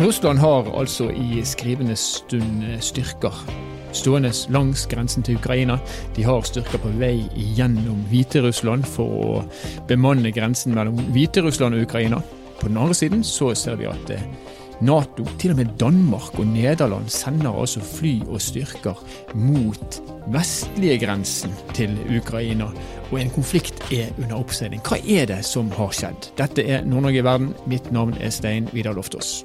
Russland har altså i skrivende stund styrker stående langs grensen til Ukraina. De har styrker på vei gjennom Hviterussland for å bemanne grensen mellom Hviterussland og Ukraina. På den andre siden så ser vi at eh, Nato, til og med Danmark og Nederland, sender altså fly og styrker mot vestlige grensen til Ukraina. Og en konflikt er under oppseiling. Hva er det som har skjedd? Dette er Nord-Norge i verden. Mitt navn er Stein Vidar Loftaas.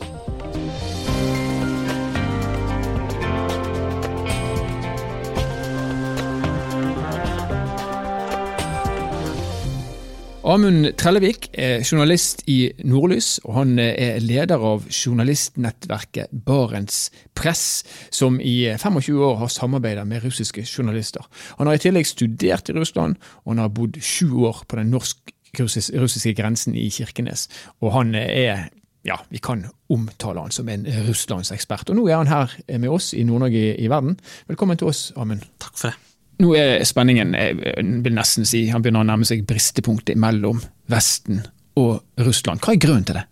Amund Trellevik er journalist i Nordlys, og han er leder av journalistnettverket Barents Press, som i 25 år har samarbeidet med russiske journalister. Han har i tillegg studert i Russland, og han har bodd sju år på den norsk-russiske grensen i Kirkenes. Og han er ja, vi kan omtale han som en russlandsekspert. Og nå er han her med oss i Nord-Norge i verden. Velkommen til oss, Amund. Takk for det. Nå er spenningen, jeg vil nesten si, han begynner å nærme seg bristepunktet mellom Vesten og Russland. Hva er grunnen til det?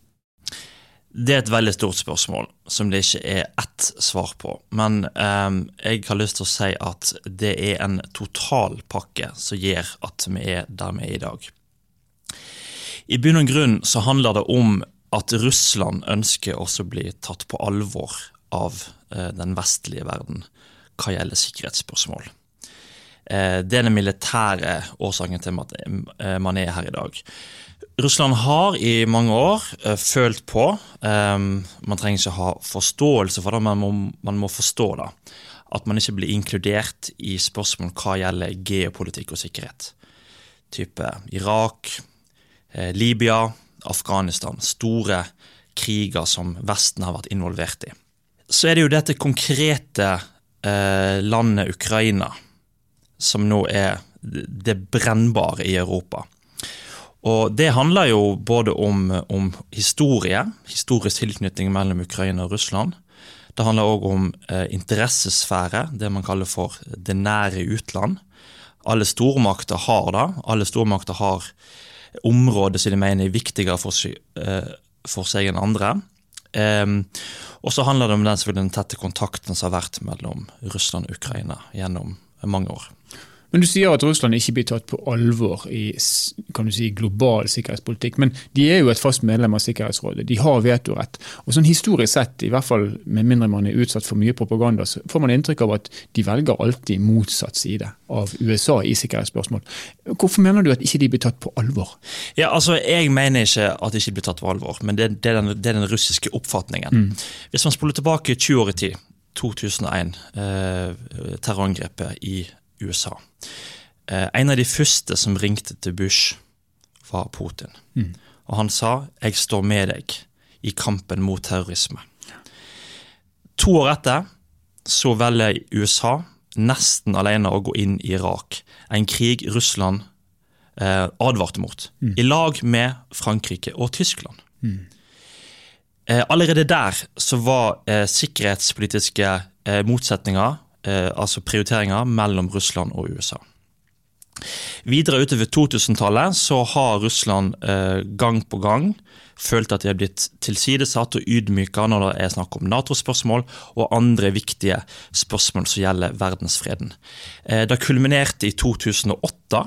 Det er et veldig stort spørsmål som det ikke er ett svar på. Men eh, jeg har lyst til å si at det er en totalpakke som gjør at vi er der vi er i dag. I bunn og grunn så handler det om at Russland ønsker også å bli tatt på alvor av eh, den vestlige verden hva gjelder sikkerhetsspørsmål. Eh, det er den militære årsaken til at eh, man er her i dag. Russland har i mange år følt på Man trenger ikke ha forståelse for det, men man må, forstå det. At man ikke blir inkludert i spørsmål hva gjelder geopolitikk og sikkerhet. Type Irak, Libya, Afghanistan. Store kriger som Vesten har vært involvert i. Så er det jo dette konkrete eh, landet Ukraina som nå er det brennbare i Europa. Og Det handler jo både om, om historie, historisk tilknytning mellom Ukraina og Russland. Det handler òg om eh, interessesfære, det man kaller for det nære utland. Alle stormakter har det. Alle stormakter har områder som de mener er viktigere for eh, for seg enn andre. Um, og så handler det om den, den tette kontakten som har vært mellom Russland og Ukraina gjennom mange år. Men Du sier at Russland ikke blir tatt på alvor i kan du si, global sikkerhetspolitikk. Men de er jo et fast medlem av Sikkerhetsrådet. De har vetorett. Og sånn Historisk sett, i hvert fall med mindre man er utsatt for mye propaganda, så får man inntrykk av at de velger alltid motsatt side av USA i sikkerhetsspørsmål. Hvorfor mener du at ikke de blir tatt på alvor? Ja, altså, Jeg mener ikke at de ikke blir tatt på alvor, men det, det, er, den, det er, den, russiske oppfatningen. Mm. Hvis man spoler tilbake 20 år i tid, 2001, eh, terrorangrepet i USA. Eh, en av de første som ringte til Bush, var Putin. Mm. Og han sa 'jeg står med deg i kampen mot terrorisme'. To år etter så velger USA nesten alene å gå inn i Irak. En krig Russland eh, advarte mot. Mm. I lag med Frankrike og Tyskland. Mm. Eh, allerede der så var eh, sikkerhetspolitiske eh, motsetninger altså prioriteringer mellom Russland og USA. Videre utover 2000-tallet så har Russland eh, gang på gang følt at de er blitt tilsidesatt og ydmyka når det er snakk om Nato-spørsmål og andre viktige spørsmål som gjelder verdensfreden. Eh, det kulminerte i 2008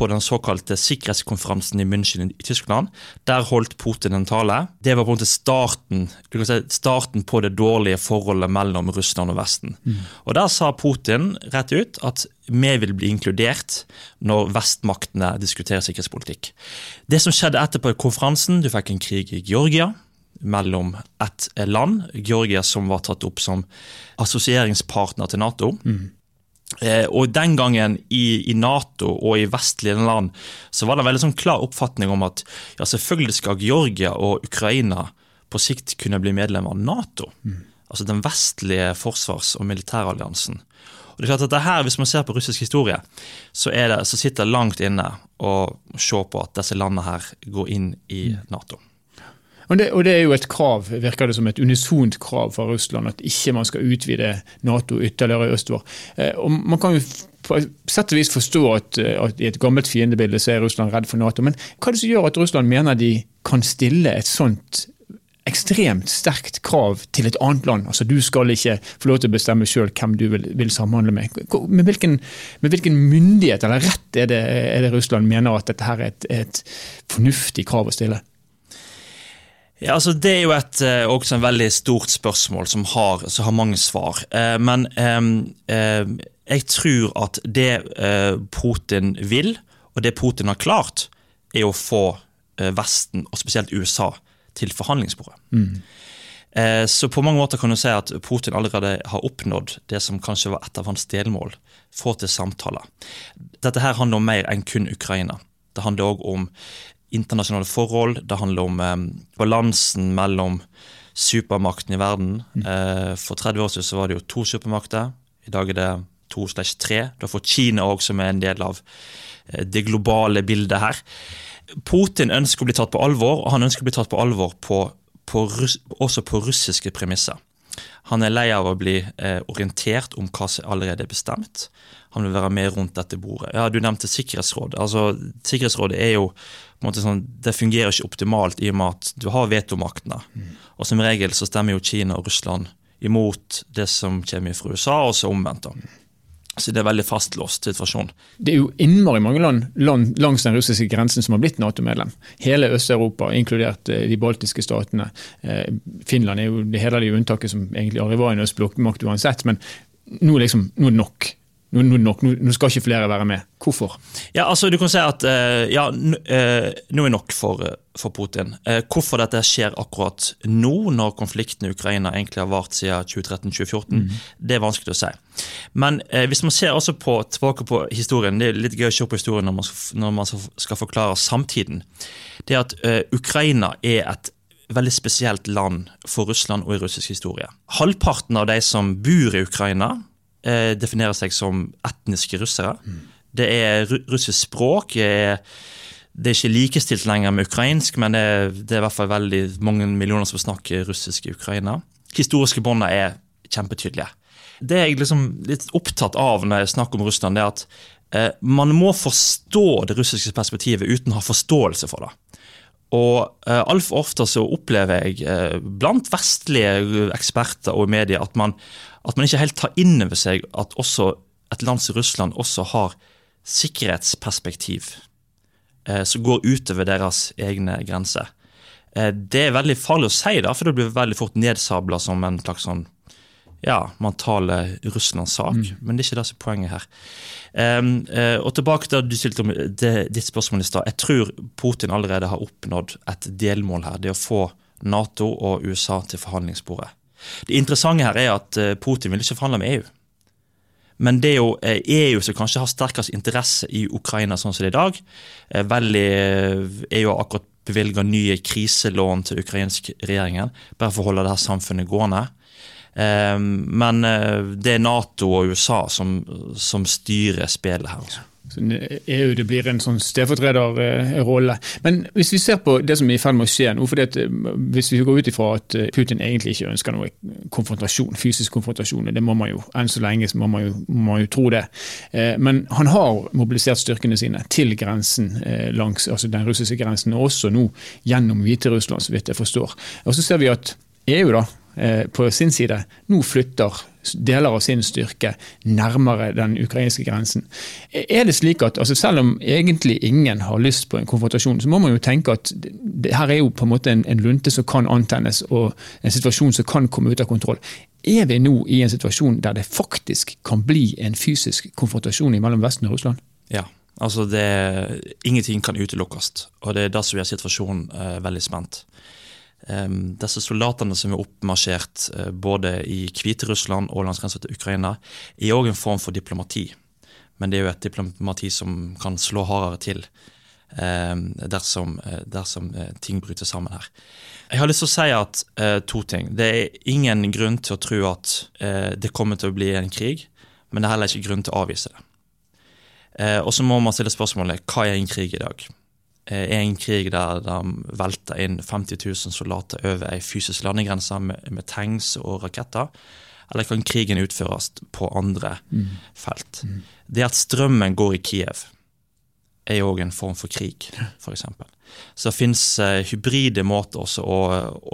på den såkalte sikkerhetskonferansen i München i Tyskland. Der holdt Putin en tale. Det var på en måte starten, si, starten på det dårlige forholdet mellom Russland og Vesten. Mm. Og Der sa Putin rett ut at vi vil bli inkludert når vestmaktene diskuterer sikkerhetspolitikk. Det som skjedde etterpå i konferansen, du fikk en krig i Georgia mellom ett land, Georgia som var tatt opp som assosieringspartner til Nato. Mm. Eh, og Den gangen i, i, Nato og i vestlige land så var det en veldig sånn klar oppfatning om at ja, selvfølgelig skal Georgia og Ukraina på sikt kunne bli medlem av Nato. Mm. Altså den vestlige forsvars- og militæralliansen. Og det er klart at det her, Hvis man ser på russisk historie, så, det, så sitter det langt inne å se på at disse landene her går inn i mm. Nato. Og det, og det, er jo et krav, virker det som et unisont krav fra Russland, at ikke man skal utvide Nato ytterligere østover. Eh, og man kan jo på sett og vis forstå at, eh, at, i et gammelt fiendebilde så er Russland redd for Nato. Men hva er det som gjør at Russland mener de kan stille et sånt ekstremt sterkt krav til et annet land. Altså Du skal ikke få lov til å bestemme sjøl hvem du vil, vil, samhandle med. Med hvilken, med hvilken, myndighet eller rett er det, er det, Russland mener at dette her er et, et fornuftig krav å stille? Ja, altså Det er jo et uh, også en veldig stort spørsmål som har, som har mange svar. Uh, men um, uh, jeg tror at det Putin vil, og det Putin har klart, er å få Vesten, og spesielt USA, til forhandlingsbordet. Mm. Eh, så på mange måter kan du si at Putin allerede har oppnådd det som kanskje var et av hans delmål. Få til samtaler. Dette her handler om mer enn kun Ukraina. Det handler òg om internasjonale forhold. Det handler om eh, balansen mellom supermaktene i verden. Mm. Eh, for 30 år siden var det jo to supermakter. I dag er det to slash tre. Du har fått Kina òg, som er en del av eh, det globale bildet her. Putin ønsker å bli tatt på alvor, og han ønsker å bli tatt på alvor på, på, også på russiske premisser. Han er lei av å bli eh, orientert om hva som allerede er bestemt. Han vil være med rundt dette bordet. Ja, Du nevnte Sikkerhetsrådet. Altså, Sikkerhetsrådet er jo på en måte sånn, det fungerer ikke optimalt i og med at du har vetomaktene. Mm. Og som regel så stemmer jo Kina og Russland imot det som kommer fra USA, og så omvendt. da. Så det er veldig fastlåst situasjon. Det er jo innmari mange land langs den russiske grensen som har blitt Nato-medlem. Hele Øst-Europa, inkludert eh, de baltiske statene. Eh, Finland er jo det hele det unntaket som egentlig aldri var en østblokkmakt uansett. Men nå, liksom, nå er det nok. Nå, nå, nok, nå, skal ikke flere være med. Hvorfor? Ja, altså du kan si at uh, ja, uh, nå er nok for, uh, for Putin. hvorfor dette skjer akkurat nå, når konflikten i Ukraina egentlig har vart siden 2013-2014, mm. det er vanskelig å si. Men hvis man ser også på, tilbake på historien, det er litt gøy å se på historien når man, når man skal forklare samtiden, det er at Ukraina er et veldig spesielt land for Russland og i russisk historie. Halvparten av de som bor i Ukraina, eh, definerer seg som etniske russere. Mm. Det er russisk språk. Er, det er ikke likestilt lenger med ukrainsk, men det er, det er, i hvert fall veldig mange millioner som snakker russisk i Ukraina. Historiske bånd er kjempetydelige. Det jeg liksom litt opptatt av når jeg snakker om Russland, det er at eh, man må forstå det russiske perspektivet uten å ha forståelse for det. Og eh, altfor ofte så opplever jeg eh, blant vestlige eksperter og media at man, at man ikke helt tar inn over seg at også et land som Russland også har sikkerhetsperspektiv eh, som går utover deres egne grenser. Eh, det er veldig farlig å si, da, for det blir veldig fort nedsabla som en slags sånn ja, man taler Russlands sak, mm. men det er ikke det som er poenget her. Um, uh, og tilbake til du stilte om det, ditt spørsmål i stad. Jeg tror Putin allerede har oppnådd et delmål her. Det å få Nato og USA til forhandlingsbordet. Det interessante her er at uh, Putin vil ikke forhandle med EU. Men det er jo EU eh, e som kanskje har sterkest interesse i Ukraina sånn som det er i dag. Veldig, EU har akkurat bevilga nye kriselån til ukrainsk regjeringen, bare for å holde det her samfunnet gående. Men eh, det er Nato og USA som, som styrer spillet her. Altså. EU det blir en sånn stedfortrederrolle. Men hvis vi ser på det som er i ferd med å skje nå det, eh, Hvis vi går ut ifra at eh, Putin egentlig ikke ønsker noe konfrontasjon, fysisk konfrontasjon, det må man jo enn så lenge må man jo, må jo tro det. Men han har mobilisert styrkene sine til grensen langs altså den russiske grensen, og også nå gjennom Hviterussland, så vidt jeg forstår. Og Så ser vi at EU da, Eh, på sin side nå flytter deler av sin styrke nærmere den ukrainske grensen. Er det slik at altså Selv om egentlig ingen har lyst på en konfrontasjon, så må man jo tenke at det her er jo på en måte en, en lunte som kan antennes, og en situasjon som kan komme ut av kontroll. Er vi nå i en situasjon der det faktisk kan bli en fysisk konfrontasjon mellom Vesten og Russland? Ja, altså det, ingenting kan utelukkes. Og det er det som gjør situasjonen eh, veldig spent. Um, disse soldatene som er oppmarsjert uh, både i Hviterussland og landsgrensa til Ukraina, er òg en form for diplomati. Men det er jo et diplomati som kan slå hardere til um, dersom, uh, dersom uh, ting bryter sammen her. Jeg har lyst til å si at to ting. Det er ingen grunn til å tro at det kommer til å bli en krig, men det er heller ikke grunn til å avvise det. og så må man stille spørsmålet hva er en krig i dag? Er eh, en krig der de velter inn 50 000 soldater over ei fysisk landegrense med, med tanks og raketter? Eller kan krigen utføres på andre mm. felt? Mm. Det at strømmen går i Kiev, er jo òg en form for krig, f.eks. Så det finnes eh, hybride måter også å,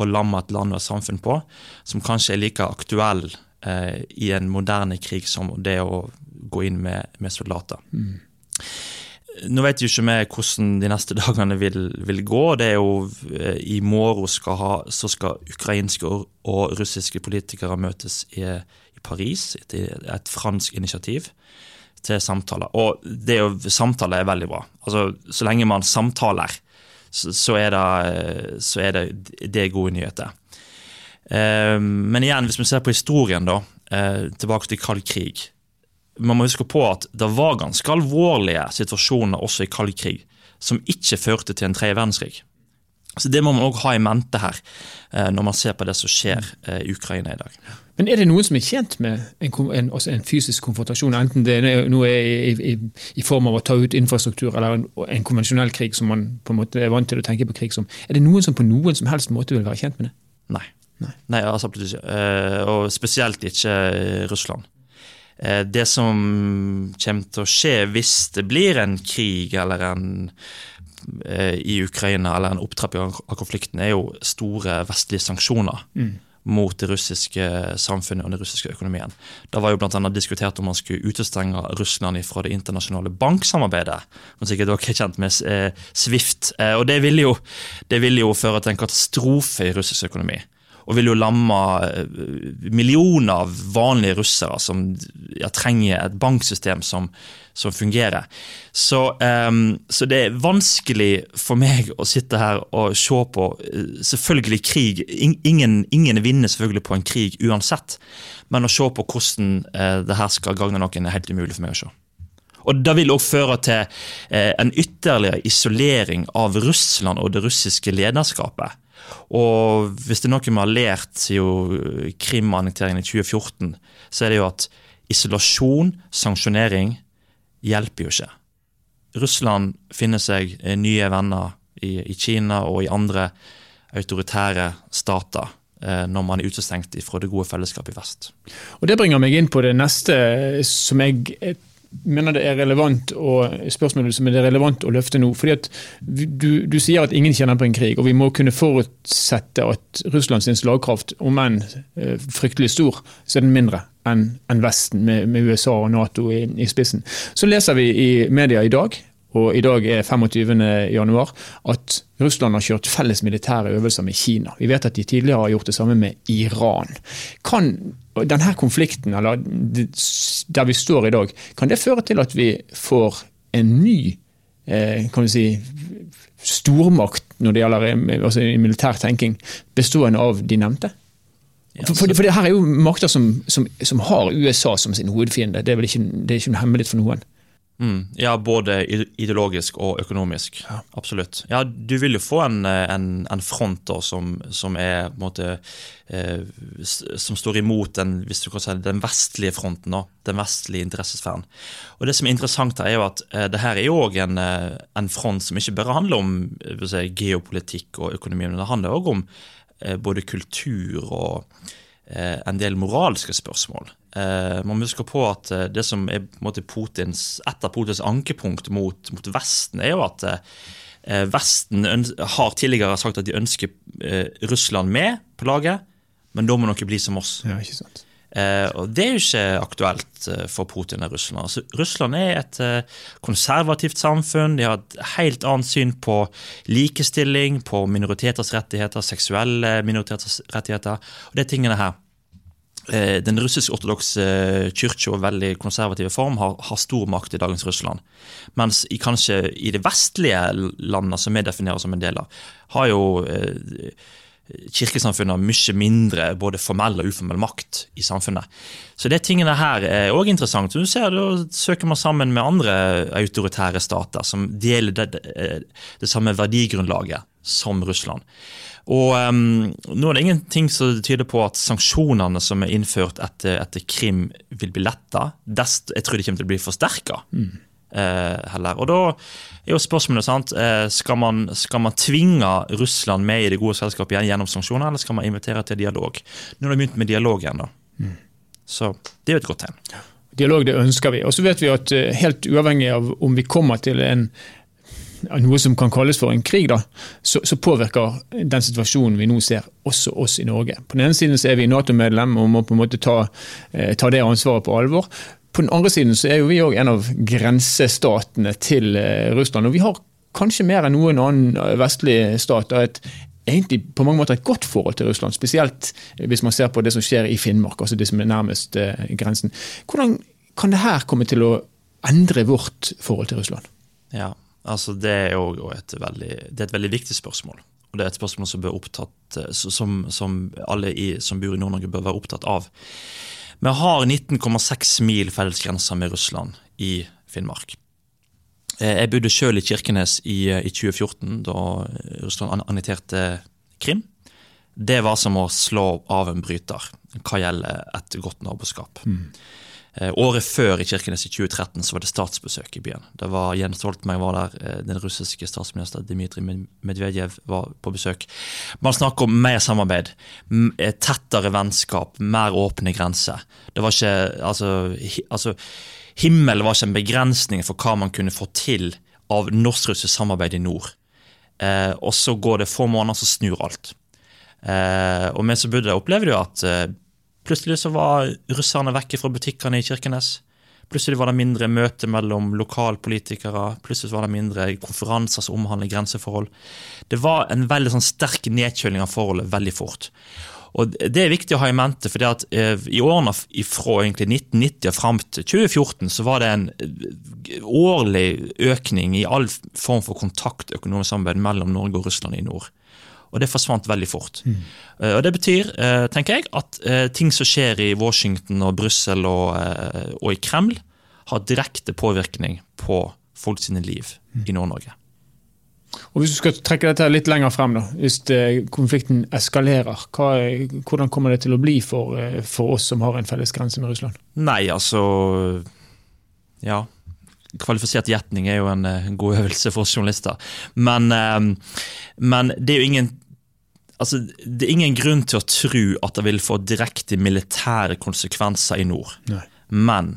å lamme et land og et samfunn på, som kanskje er like aktuell eh, i en moderne krig som det å gå inn med, med soldater. Mm. Nå vet jo ikke vi hvordan de neste dagene vil, vil gå. det er jo eh, I morgen skal ha, så skal ukrainske og, og russiske politikere møtes i, i Paris etter et fransk initiativ til samtaler. Og det å samtale er veldig bra. Altså, Så lenge man samtaler, så, så, er, det, så er, det, det er gode nyheter. Eh, men igjen, hvis vi ser på historien, da, eh, tilbake til kald krig. Man må huske på at det var ganske alvorlige situasjoner også i kald krig som ikke førte til en tredje verdenskrig. Så Det må man òg ha i mente her, eh, når man ser på det som skjer eh, i Ukraina i dag. Men er det noen som er tjent med en, en, en fysisk konfrontasjon, enten det er noe i, i, i, form av å ta ut infrastruktur eller en, en, konvensjonell krig som man på en måte er vant til å tenke på krig som? Er det noen som på noen som helst måte vil være tjent med det? Nei. Nei, Nei altså. Eh, og spesielt ikke Russland. Det som kommer til å skje hvis det blir en krig eller en i Ukraina, eller en opptrapping av konflikten, er jo store vestlige sanksjoner. Mm mot det russiske samfunnet og den russiske økonomien. Det var jo blant annet diskutert om man skulle utestenge Russland fra det internasjonale banksamarbeidet. som sikkert dere er kjent med eh, Swift. Eh, og det ville, jo, det ville jo føre til en katastrofe i russisk økonomi og vil jo lamme eh, millioner av vanlige russere som ja, trenger et banksystem som, som fungerer. Så, um, så, det er vanskelig for meg å sitte her og se på eh, selvfølgelig krig. Ingen, ingen vinner selvfølgelig på en krig uansett, men å se på hvordan uh, det her skal gagne noen, er helt umulig for meg å se. Og Det vil også føre til en ytterligere isolering av Russland og det russiske lederskapet. Og hvis det er noe vi har lært siden Krim-annekteringen i 2014, så er det jo at isolasjon, sanksjonering, hjelper jo ikke. Russland finner seg nye venner i, i Kina og i andre autoritære stater eh, når man er utestengt fra det gode fellesskapet i vest. Og Det bringer meg inn på det neste som jeg mener det er relevant og spørsmålet som er relevant å løfte nå. fordi at du, du, sier at ingen kjenner på en krig, og vi må kunne forutsette at Russlands slagkraft, om enn eh, fryktelig stor, så er den mindre enn en Vesten, med, med, USA og Nato i, i, spissen. Så leser vi i media i dag, og i dag er 25. januar, at Russland har kjørt felles militære øvelser med Kina. Vi vet at de tidligere har gjort det samme med Iran. Kan denne konflikten, eller der vi står i dag, kan det føre til at vi får en ny eh, kan vi si, stormakt når det gjelder eh, altså, militær tenking, bestående av de nevnte? For, for, for det her er jo makter som, som, som, har USA som sin hovedfiende. Det er vel ikke, det er ikke noe hemmelig for noen. Mm, ja, både ideologisk og økonomisk. Ja. Absolutt. Ja, Du vil jo få en, en, en front da, som, som er måte, eh, som står imot den, hvis du kan si, den vestlige fronten, da, den vestlige interessesfæren. Og Det som er interessant, her er jo at eh, det her er jo en, eh, en front som ikke bare handler om si, geopolitikk og økonomi, men det handler òg om eh, både kultur og eh, en del moralske spørsmål. Eh, man må huske på at eh, det som er Putins, et av Putins ankepunkt mot, mot, Vesten, er jo at eh, Vesten har tidligere sagt at de ønsker Russland med på laget, men da må noe bli som oss. Ja, ikke sant. Og Det er jo ikke aktuelt for Putin og Russland. Altså, Russland er et konservativt samfunn. De har et helt annet syn på likestilling, på minoriteters rettigheter, seksuelle minoriteters rettigheter. og de tingene her Eh, den russisk-ortodokse eh, kirka og veldig konservative form har, har, stor makt i dagens Russland. Mens i, kanskje i det vestlige landet, som vi definerer som en del av, har jo eh, har mye mindre både formell og uformell makt i samfunnet. Så de tingene her er òg interessant. Du ser, Da søker man sammen med andre autoritære stater som deler det, det, eh, det samme verdigrunnlaget som Russland. Og um, Nå er det ingenting som tyder på at sanksjonene som er innført etter, etter Krim, vil bli letta. Jeg tror de kommer til å bli forsterka. Mm. Uh, heller. Og Da er jo spørsmålet sant, uh, skal, man, skal man tvinge Russland med i det gode selskapet igjen gjennom sanksjoner, eller skal man invitere til dialog? Nå har de begynt med dialog igjen. da. Mm. Så det er jo et godt tegn. Dialog det ønsker vi. Og så vet vi at helt uavhengig av om vi kommer til en noe som kan kalles for en krig, da, så, så, påvirker den situasjonen vi nå ser, også oss i Norge. På den ene siden så er vi Nato-medlem og må på en måte ta, ta det ansvaret på alvor. På den andre siden så er jo vi òg en av grensestatene til Russland. og vi har kanskje mer enn noen annen vestlig stat et egentlig på mange måter et godt forhold til Russland. Spesielt hvis man ser på det som skjer i Finnmark, altså det som er nærmest eh, grensen. Hvordan kan det her komme til å endre vårt forhold til Russland? Ja, altså Det er jo et veldig, er et veldig viktig spørsmål. Og det er et spørsmål som, opptatt, eh, som, som alle i, som bor i Nord-Norge bør være opptatt av. Vi har 19,6 mil fellesgrenser med Russland i Finnmark. Eh, jeg bodde sjøl i Kirkenes i, i, 2014, da Russland annekterte Krim. Det var som å slå av en bryter hva gjelder et godt naboskap. Mm. Året før i Kirkenes i 2013 så var det statsbesøk i byen. Det var Jens Stoltenberg var der, eh, den russiske statsminister Dmitrij Medvedev var på besøk. Man snakker om mer samarbeid, tettere vennskap, mer åpne grenser. Det var ikke altså, altså himmel var ikke en begrensning for hva man kunne få til av norsk-russisk samarbeid i nord. Eh, og så går det få måneder, så snur alt. Eh, og vi som bodde der, opplevde jo at eh, plutselig så var russerne vekke fra butikkene i Kirkenes. Plutselig var det mindre møte mellom lokalpolitikere. Plutselig var det mindre konferanser som omhandler grenseforhold. Det var en veldig sånn sterk nedkjøling av forholdet veldig fort. Og Det er viktig å ha i mente, for eh, i årene fra 1990 og fram til 2014 så var det en eh, årlig økning i all form for kontakt økonomisk samarbeid mellom Norge og Russland i nord. Og det forsvant veldig fort. Mm. Eh, og Det betyr tenker jeg, at ting som skjer i Washington og Brussel og, og, i Kreml, har direkte påvirkning på folk sine liv mm. i Nord-Norge. Og Hvis du skal trekke dette litt lenger frem, da, hvis eh, konflikten eskalerer, hva, hvordan kommer det til å bli for, eh, for, oss som har en felles grense med Russland? Nei, altså Ja. Kvalifisert gjetning er jo en, en, eh, god øvelse for journalister. Men, men det er jo ingen altså, det er ingen grunn til å tro at det vil få direkte militære konsekvenser i nord. Nei. Men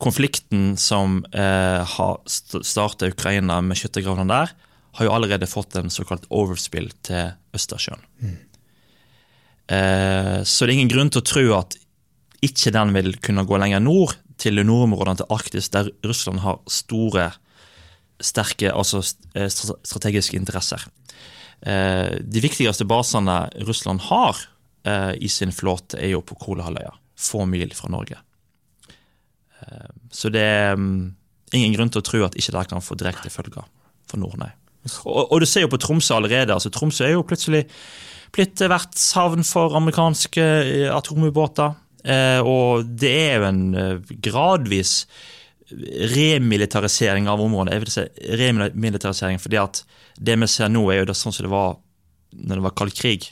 konflikten som eh, har starta Ukraina med skyttergravene der, har jo allerede fått en såkalt overspill til Østersjøen. Mm. Eh, så det er ingen grunn til å tro at ikke den vil kunne gå lenger nord, til nordområdene til Arktis, der Russland har store, sterke, altså eh, strategiske interesser. Eh, de viktigste basene Russland har eh, i sin flåte, er jo på Kolahalvøya, få mil fra Norge. Så det er mm, ingen grunn til å tro at ikke det kan få direkte følger for Nordnøy. Og, og, du ser jo på Tromsø allerede. altså Tromsø er jo plutselig blitt vertshavn for amerikanske atomubåter. Eh, og det er jo en gradvis remilitarisering av området. Jeg vil si remilitarisering, fordi at det vi ser nå, er jo det sånn som det var når det var kald krig.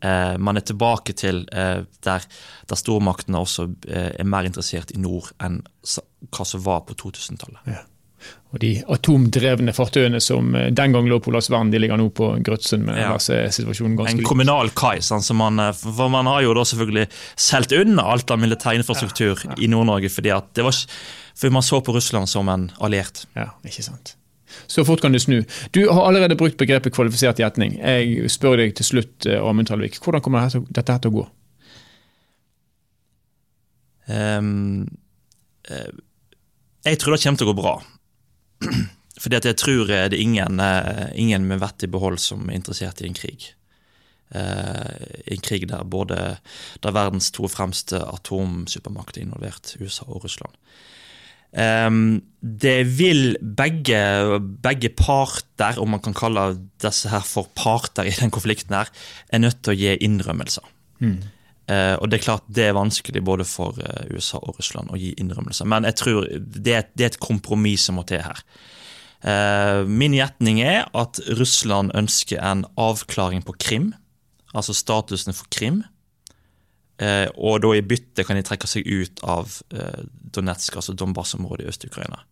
Eh, man er tilbake til eh, der, der stormaktene også eh, er mer interessert i nord enn hva som var på 2000-tallet. Ja. Og De atomdrevne fartøyene som eh, den gang lå på Olavsvern, de ligger nå på Grøtsund. med ja. situasjonen ganske En kommunal kai. Sånn, man, eh, for man har jo da selvfølgelig solgt unna alt av militær infrastruktur ja, ja. i Nord-Norge, fordi var, for man så på Russland som en alliert. Ja, ikke sant. Så fort kan du snu. Du har allerede brukt begrepet kvalifisert gjetning. Jeg spør deg til slutt, eh, Amund Talvik, hvordan kommer dette her til å gå? Um, jeg tror det kommer til å gå bra. Fordi at jeg tror det er ingen, ingen med vett i behold som er interessert i en krig. en krig der både der verdens to fremste atomsupermakter er involvert, USA og Russland. Um, det vil begge, begge, parter, om man kan kalle disse her for parter i den konflikten, her, er nødt til å gi innrømmelser. Mm. Uh, og Det er klart det er vanskelig både for uh, USA og Russland å gi innrømmelser. Men jeg tror det er, det er et kompromiss som må til her. Uh, min gjetning er at Russland ønsker en avklaring på Krim, altså statusen for Krim. Eh, og da i bytte kan de trekke seg ut av eh, Donetsk, altså Donbas-området i Øst-Ukraina.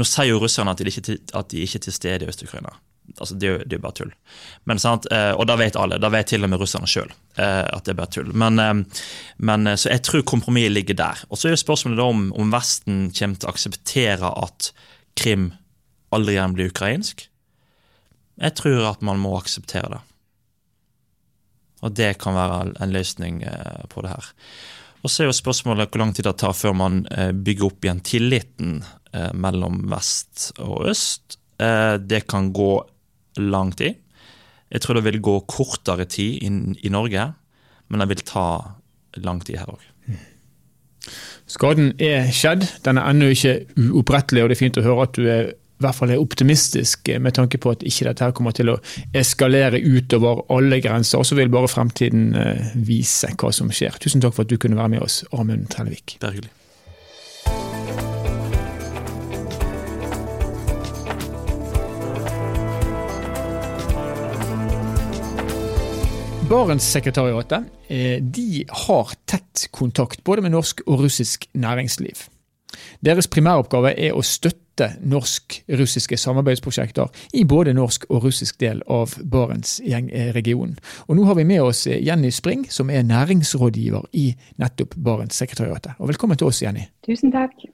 Nå sier jo russerne at de, ikke, at de ikke er til stede i Øst-Ukraina. Altså, det, er jo bare tull. Men, eh, og da vet alle, da vet til og med russerne sjøl eh, at det er bare tull. Men, eh, men, så jeg tror kompromisset ligger der. Og Så er jo spørsmålet om, om Vesten kommer til å akseptere at Krim aldri igjen blir ukrainsk. Jeg tror at man må akseptere det. Og det kan være en løsning på det her. Og så er jo spørsmålet hvor lang tid det tar før man bygger opp igjen tilliten mellom vest og øst. Det kan gå lang tid. Jeg tror det vil gå kortere tid inn i Norge, men det vil ta lang tid her òg. Skaden er skjedd, den er ennå ikke uopprettelig, og det er fint å høre at du er i hvert fall er optimistisk med tanke på at ikke dette her kommer til å eskalere utover alle grenser. Og så vil bare fremtiden eh, vise hva som skjer. Tusen takk for at du kunne være med oss, Amund Trellevik. Det er hyggelig. Barentssekretariatet eh, de har tett kontakt både med norsk og russisk næringsliv. Deres primæroppgave er å støtte norsk-russiske samarbeidsprosjekter i både norsk og russisk del av Barentsregionen. Og Nå har vi med oss Jenny Spring, som er næringsrådgiver i nettopp Barentssekretariatet. Og velkommen til oss, Jenny. Tusen takk.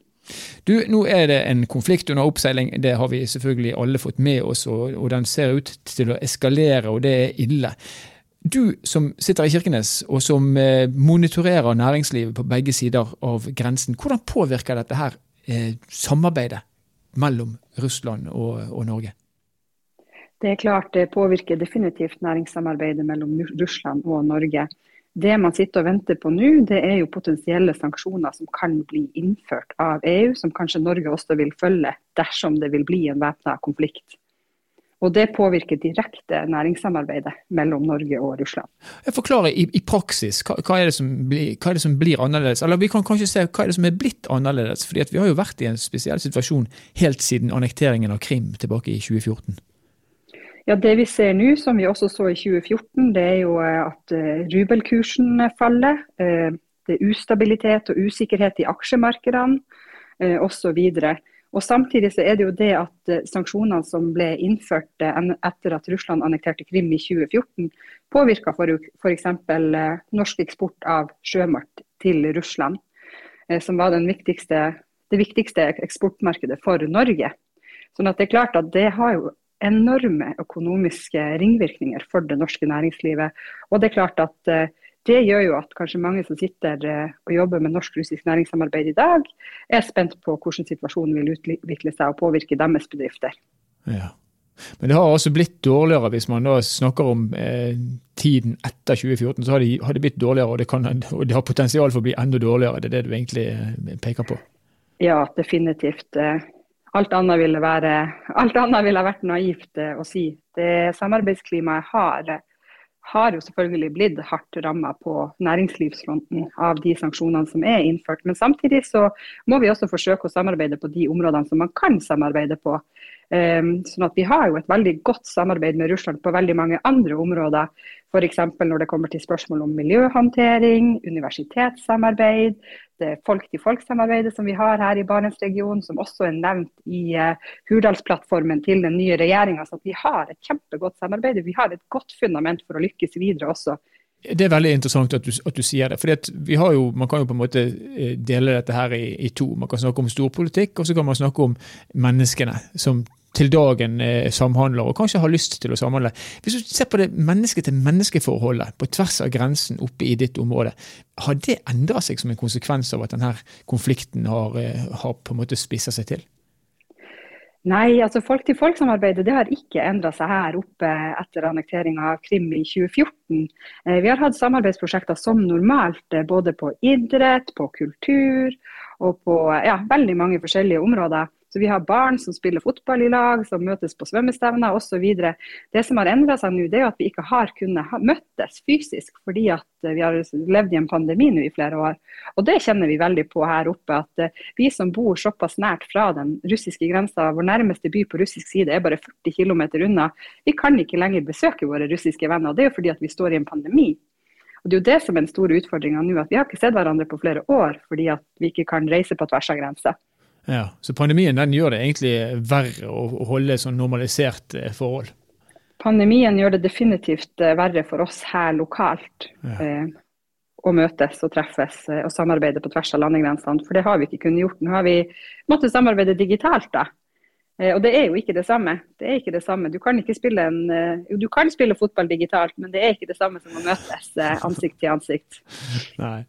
Du, Nå er det en konflikt under oppseiling, det har vi selvfølgelig alle fått med oss. Og, og den ser ut til å eskalere, og det er ille. Du som sitter i Kirkenes og som eh, monitorerer næringslivet på begge sider av grensen, hvordan påvirker dette her eh, samarbeidet mellom Russland og, og, Norge? Det er klart det påvirker definitivt næringssamarbeidet mellom Russland og Norge. Det man sitter og venter på nå, det er jo potensielle sanksjoner som kan bli innført av EU, som kanskje Norge også vil følge dersom det vil bli en væpna konflikt. Og Det påvirker direkte næringssamarbeidet mellom Norge og Russland. Jeg forklarer i, i praksis hva, hva, er blir, hva, er det som blir, annerledes. Eller vi kan kanskje se hva er det som er blitt annerledes. fordi Vi har jo vært i en spesiell situasjon helt siden annekteringen av Krim tilbake i 2014. Ja, Det vi ser nå, som vi også så i 2014, det er jo eh, at eh, rubelkursen faller. Eh, det er ustabilitet og usikkerhet i aksjemarkedene osv. Og Samtidig så er det jo det at eh, sanksjonene som ble innført eh, etter at Russland annekterte Krim i 2014, påvirka f.eks. Eh, norsk eksport av sjømat til Russland, som var viktigste, det viktigste eksportmarkedet for Norge. Sånn at Det er klart at det har jo enorme økonomiske ringvirkninger for det norske næringslivet. Og det er klart at det gjør jo at kanskje mange som sitter eh, og jobber med norsk-russisk næringssamarbeid i dag, er spent på hvordan situasjonen vil utvikle seg og påvirke deres bedrifter. Ja. Men det har altså blitt dårligere hvis man da snakker om eh, tiden etter 2014. Så har det, har det blitt dårligere, og det, kan, og det, har potensial for å bli enda dårligere. Det er det du egentlig eh, peker på? Ja, definitivt. Eh, alt annet ville, være, alt annet ville vært naivt å si. Det samarbeidsklimaet har har jo selvfølgelig blitt hardt ramma på næringslivsfronten av de sanksjonene som er innført. Men samtidig så må vi også forsøke å samarbeide på de områdene som man kan samarbeide på. Um, sånn at Vi har jo et veldig godt samarbeid med Russland på veldig mange andre områder. F.eks. når det kommer til spørsmål om miljøhåndtering, universitetssamarbeid, det folk-til-folk-samarbeidet som vi har her i Barentsregionen, som også er nevnt i uh, Hurdalsplattformen til den nye regjeringa. Så vi har et kjempegodt samarbeid. Vi har et godt fundament for å lykkes videre også. Det er veldig interessant at du, at du sier det. har jo, Man kan jo på en måte eh, dele dette her i, i to. Man kan snakke om storpolitikk, og så kan man snakke om menneskene som til dagen eh, samhandler og kanskje har lyst til å samhandle. Hvis du ser på det menneske-til-menneske-forholdet på tvers av grensen oppe i ditt område, har det endra seg som en konsekvens av at denne konflikten har, eh, har på en måte spissa seg til? Nei, altså folk-til-folk-samarbeidet det har ikke endra seg her oppe etter annekteringa av Krim i 2014. Eh, vi har hatt samarbeidsprosjekter som normalt, både på idrett, på kultur og på ja, veldig mange forskjellige områder. Så vi har barn som spiller fotball i lag, som møtes på svømmestevner osv. Det som har endra seg nå, det er at vi ikke har kunnet møttes fysisk fordi at vi har levd i en pandemi nå i flere år. Og det kjenner vi veldig på her oppe. At eh, vi som bor såpass nært fra den russiske grensa, vår nærmeste by på russisk side er bare 40 km unna, vi kan ikke lenger besøke våre russiske venner. og Det er jo fordi at vi står i en pandemi. Og Det er jo det som er den store utfordringa nå, at vi har ikke sett hverandre på flere år fordi at vi ikke kan reise på tvers av grensa. Ja, Så pandemien den gjør det egentlig verre å, holde sånn normalisert eh, forhold? pandemien gjør det definitivt verre for oss her lokalt. Ja. Å møtes og treffes og samarbeide på tvers av landegrensene. For det har vi ikke kunnet gjort. Nå har vi måttet samarbeide digitalt, da. Eh, og det er jo ikke det samme. Det er ikke det samme. Du kan spille en eh, du kan spille fotball digitalt, men det er ikke det samme som å møtes eh, ansikt til ansikt. Nei,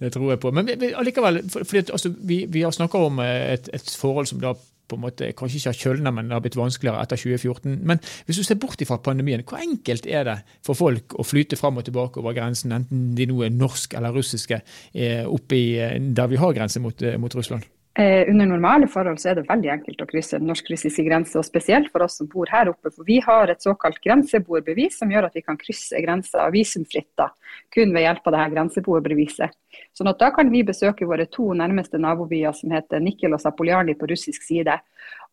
det tror jeg på. Men allikevel, fordi, altså, vi, vi, har snakka om et, et, forhold som da på en måte kanskje ikke har kjølna, men det har blitt vanskeligere etter 2014. Men hvis du ser bort fra pandemien, hvor enkelt er det for folk å flyte fram og tilbake over grensen, enten de nå er norsk eller russiske, oppi der vi har grense mot, mot Russland? Eh, under normale forhold så er det veldig enkelt å krysse norsk-russiske grense, og spesielt for oss som bor her oppe. For vi har et såkalt grenseboerbevis som gjør at vi kan krysse grensa visumfritt da, kun ved hjelp av det her grenseboerbeviset. Sånn at da kan vi besøke våre to nærmeste nabobyer som heter Nikel og Zapoljarny på russisk side.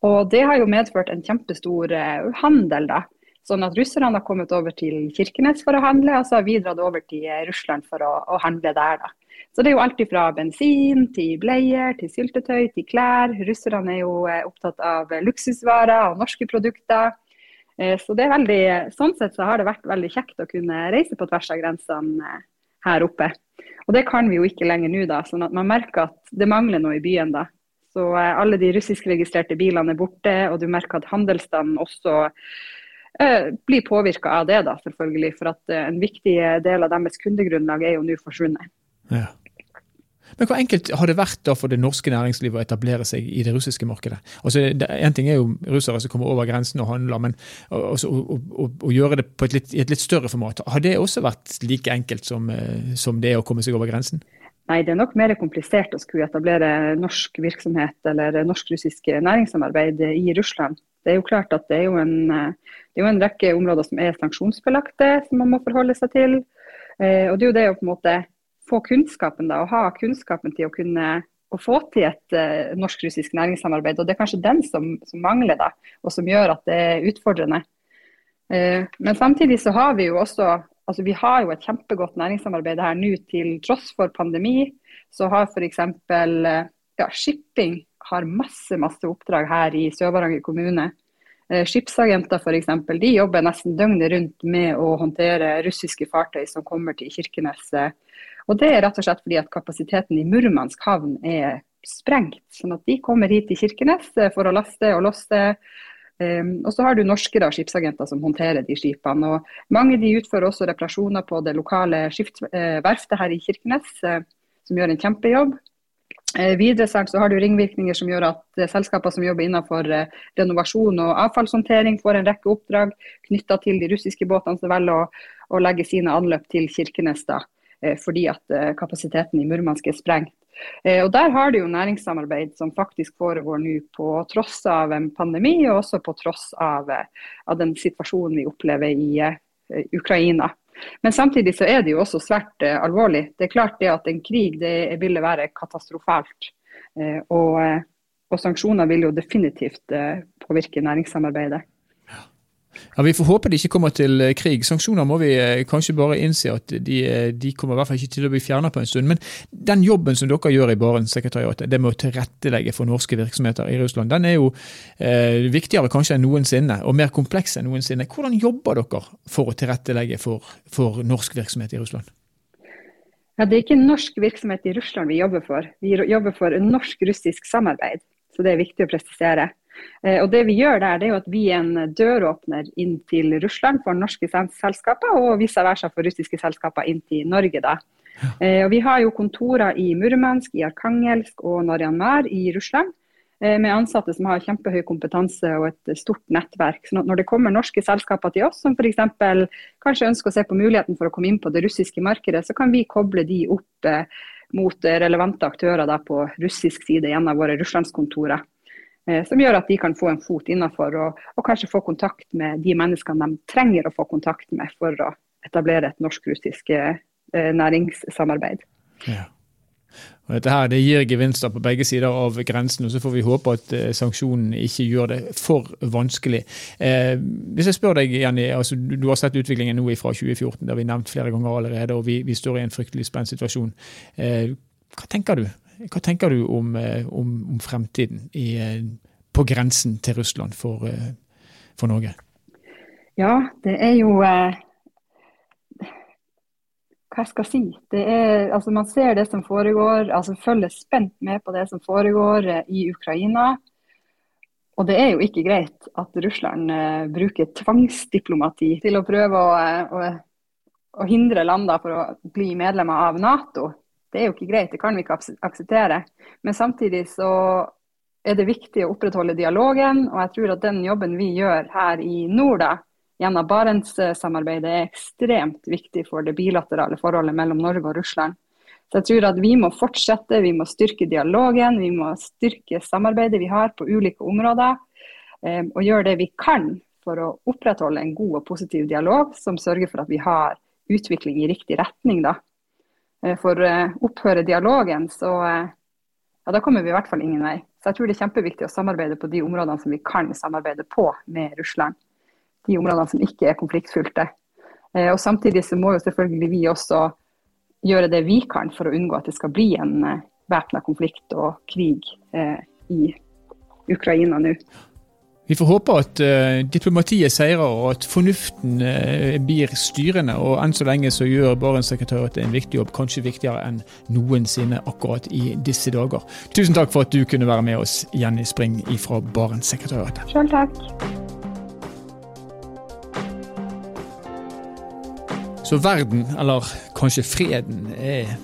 Og det har jo medført en kjempestor eh, handel, da. Sånn at russerne har kommet over til Kirkenes for å handle, og så har vi dratt over til Russland for å, å handle der. da. Så det er jo alt fra bensin til bleier, til syltetøy, til klær. Russerne er jo eh, opptatt av luksusvarer og norske produkter. Eh, så det er veldig, sånn sett så har det vært veldig kjekt å kunne reise på tvers av grensene eh, her oppe. Og det kan vi jo ikke lenger nå, da. sånn at man merker at det mangler noe i byen da. Så alle de russiskregistrerte bilene er borte, og du merker at handelsstanden også blir påvirka av det, da, selvfølgelig. For at en viktig del av deres kundegrunnlag er jo nå forsvunnet. Ja. Men hvor enkelt har det vært da for det norske næringslivet å etablere seg i det russiske markedet? Altså, En ting er jo russere som kommer over grensen og handler, men å, å, å gjøre det på et litt, i et litt større format, har det også vært like enkelt som, eh, som det å komme seg over grensen? Nei, det er nok mer komplisert å skulle etablere norsk virksomhet eller norsk-russisk næringssamarbeid i Russland. Det er jo klart at det er jo, en, det er jo en rekke områder som er sanksjonsbelagte, som man må forholde seg til. Eh, og det er jo det å på en måte få kunnskapen da, og ha kunnskapen til å kunne å få til et eh, norsk-russisk næringssamarbeid. og Det er kanskje den som, som, mangler, da, og som gjør at det er utfordrende. Eh, men samtidig så har vi jo også altså vi har jo et kjempegodt næringssamarbeid her nå til tross for pandemi. Så har f.eks. Eh, ja, shipping har masse masse oppdrag her i Sør-Varanger kommune. Uh, skipsagenter f.eks. de jobber nesten døgnet rundt med å håndtere russiske fartøy som kommer til Kirkenes. Og Det er rett og slett fordi at kapasiteten i Murmansk havn er sprengt. sånn at de kommer hit til Kirkenes eh, for å laste og losse. Um, og så har du norske da, skipsagenter som håndterer de skipene. og Mange de utfører også reparasjoner på det lokale skipsverftet uh, her i Kirkenes, som gjør en kjempejobb. Uh, videre så har du ringvirkninger som gjør at selskaper som jobber innenfor renovasjon og avfallshåndtering, får en rekke oppdrag knytta til de russiske båtene som velger å, å legge sine anløp til Kirkenes. da. Eh, fordi at eh, kapasiteten i Murmansk er sprengt. Eh, og Der har det jo næringssamarbeid som faktisk foregår nå på tross av en pandemi, og også på tross av, av den situasjonen vi opplever i Ukraina. Men samtidig så er det jo også svært alvorlig. Det er klart det at en krig det ville være katastrofalt. Og, og sanksjoner vil jo definitivt påvirke næringssamarbeidet. Ja, Vi får håpe det ikke kommer til eh, krig. Sanksjoner må vi eh, kanskje bare innse at de, eh, de kommer i hvert fall ikke til å bli fjernet på en stund. Men den jobben som dere gjør i Barentssekretariatet, det med å tilrettelegge for norske virksomheter i Russland, den er jo eh, viktigere kanskje enn noensinne, og mer kompleks enn noensinne. Hvordan jobber dere for å tilrettelegge for, for norsk virksomhet i Russland? Ja, Det er ikke norsk virksomhet i Russland vi jobber for. Vi jobber for norsk-russisk samarbeid. Så det er viktig å presisere. Eh, og det Vi gjør der, det er jo at vi er en døråpner inn til Russland for norske selskaper, og vice versa for russiske selskaper inn til Norge. da. Ja. Eh, og Vi har jo kontorer i Murmansk, i Arkangelsk og Naryanmar i Russland. Eh, med ansatte som har kjempehøy kompetanse og et stort nettverk. Så når det kommer norske selskaper til oss, som f.eks. kanskje ønsker å se på muligheten for å komme inn på det russiske markedet, så kan vi koble de opp mot relevante aktører på russisk side gjennom våre russlandskontorer. Eh, som gjør at de kan få en fot innafor og, og, kanskje få kontakt med de menneskene de trenger å få kontakt med for å etablere et norsk-russisk eh, næringssamarbeid. Ja. Og dette her, Det gir gevinster på begge sider av grensen, og så får vi håpe at eh, sanksjonene ikke gjør det for vanskelig. Eh, hvis jeg spør deg, Jenny, altså, Du har sett utviklingen nå fra 2014, det har vi nevnt flere ganger allerede, og vi, vi står i en fryktelig spent situasjon. Eh, hva tenker du hva tenker du om, eh, om, om fremtiden i, eh, på grensen til Russland for, eh, for, Norge? Ja, det er jo Hva jeg skal si. Er, altså man ser det som foregår, altså følger spent med på det som foregår i Ukraina. Og det er jo ikke greit at Russland bruker tvangsdiplomati til å prøve å, å, å hindre lander for å bli medlemmer av Nato. Det er jo ikke greit, det kan vi ikke akseptere. Men samtidig så er det viktig å opprettholde dialogen. Og jeg tror at den jobben vi gjør her i nord, da, gjennom Barentssamarbeidet er ekstremt viktig for det bilaterale forholdet mellom Norge og Russland. Så jeg tror at Vi må fortsette, vi må styrke dialogen, vi må styrke samarbeidet vi har på ulike områder. Eh, og gjøre det vi kan for å opprettholde en god og positiv dialog som sørger for at vi har utvikling i riktig retning. da. Eh, for å opphøre dialogen, så ja, da kommer vi i hvert fall ingen vei. Så jeg tror det er kjempeviktig å samarbeide på de områdene som vi kan samarbeide på med Russland de områdene som ikke er konfliktfylte. Eh, og Samtidig så må jo selvfølgelig vi også gjøre det vi kan for å unngå at det skal bli en væpna konflikt og krig i Ukraina nå. Vi får håpe at uh, diplomatiet seirer og at fornuften uh, blir styrende. og Enn så lenge så gjør Barentssekretariatet en viktig jobb, kanskje viktigere enn noensinne akkurat i disse dager. Tusen takk for at du kunne være med oss, Jenny Spring fra Barentssekretariatet. Selv takk. Så verden, eller kanskje freden, er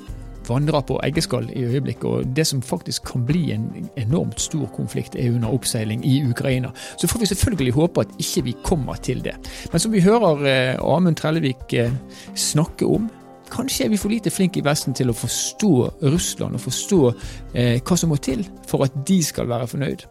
vandrer på eggeskall i øyeblikket. Og det som faktisk kan bli en enormt stor konflikt, er under oppseiling i Ukraina. Så får vi selvfølgelig håpe at ikke vi kommer til det. Men som vi hører eh, Amund Trellevik eh, snakke om, Kanskje er vi for lite flinke i Vesten til å forstå Russland og forstå eh, hva som må til for at de skal være fornøyd.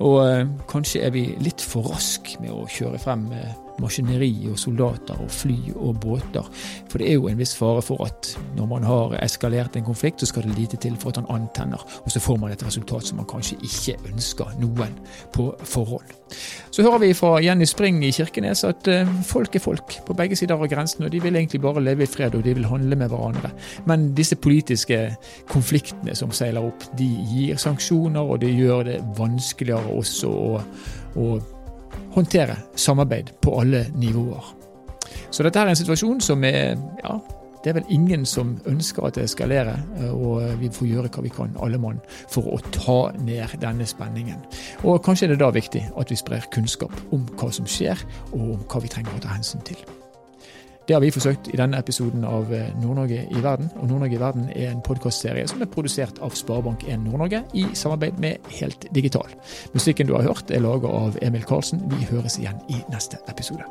Og eh, kanskje er vi litt for rask med å kjøre frem eh, maskineri og soldater og fly og båter. For det er jo en viss fare for at når man har eskalert en konflikt, så skal det lite til for at han antenner, og så får man et resultat som man kanskje ikke ønsker noen på forhold. Så hører vi fra Jenny Spring i Kirkenes at uh, folk er folk på begge sider av grensen, og de vil egentlig bare leve i fred og de vil handle med hverandre. Men disse politiske konfliktene som seiler opp, de gir sanksjoner, og det gjør det vanskeligere også å, å håndtere samarbeid på alle nivåer. Så dette er en situasjon som er ja, det er vel ingen som ønsker at det eskalerer, og vi får gjøre hva vi kan, alle mann, for å ta ned denne spenningen. Og kanskje er det da viktig at vi sprer kunnskap om hva som skjer, og om hva vi trenger å ta hensyn til. Det har vi forsøkt i denne episoden av eh, Nord-Norge i verden. Og Nord-Norge i verden er en podkastserie som er produsert av Sparebank1 Nord-Norge i samarbeid med Helt Digital. Musikken du har hørt er laga av Emil Karlsen. Vi høres igjen i neste episode.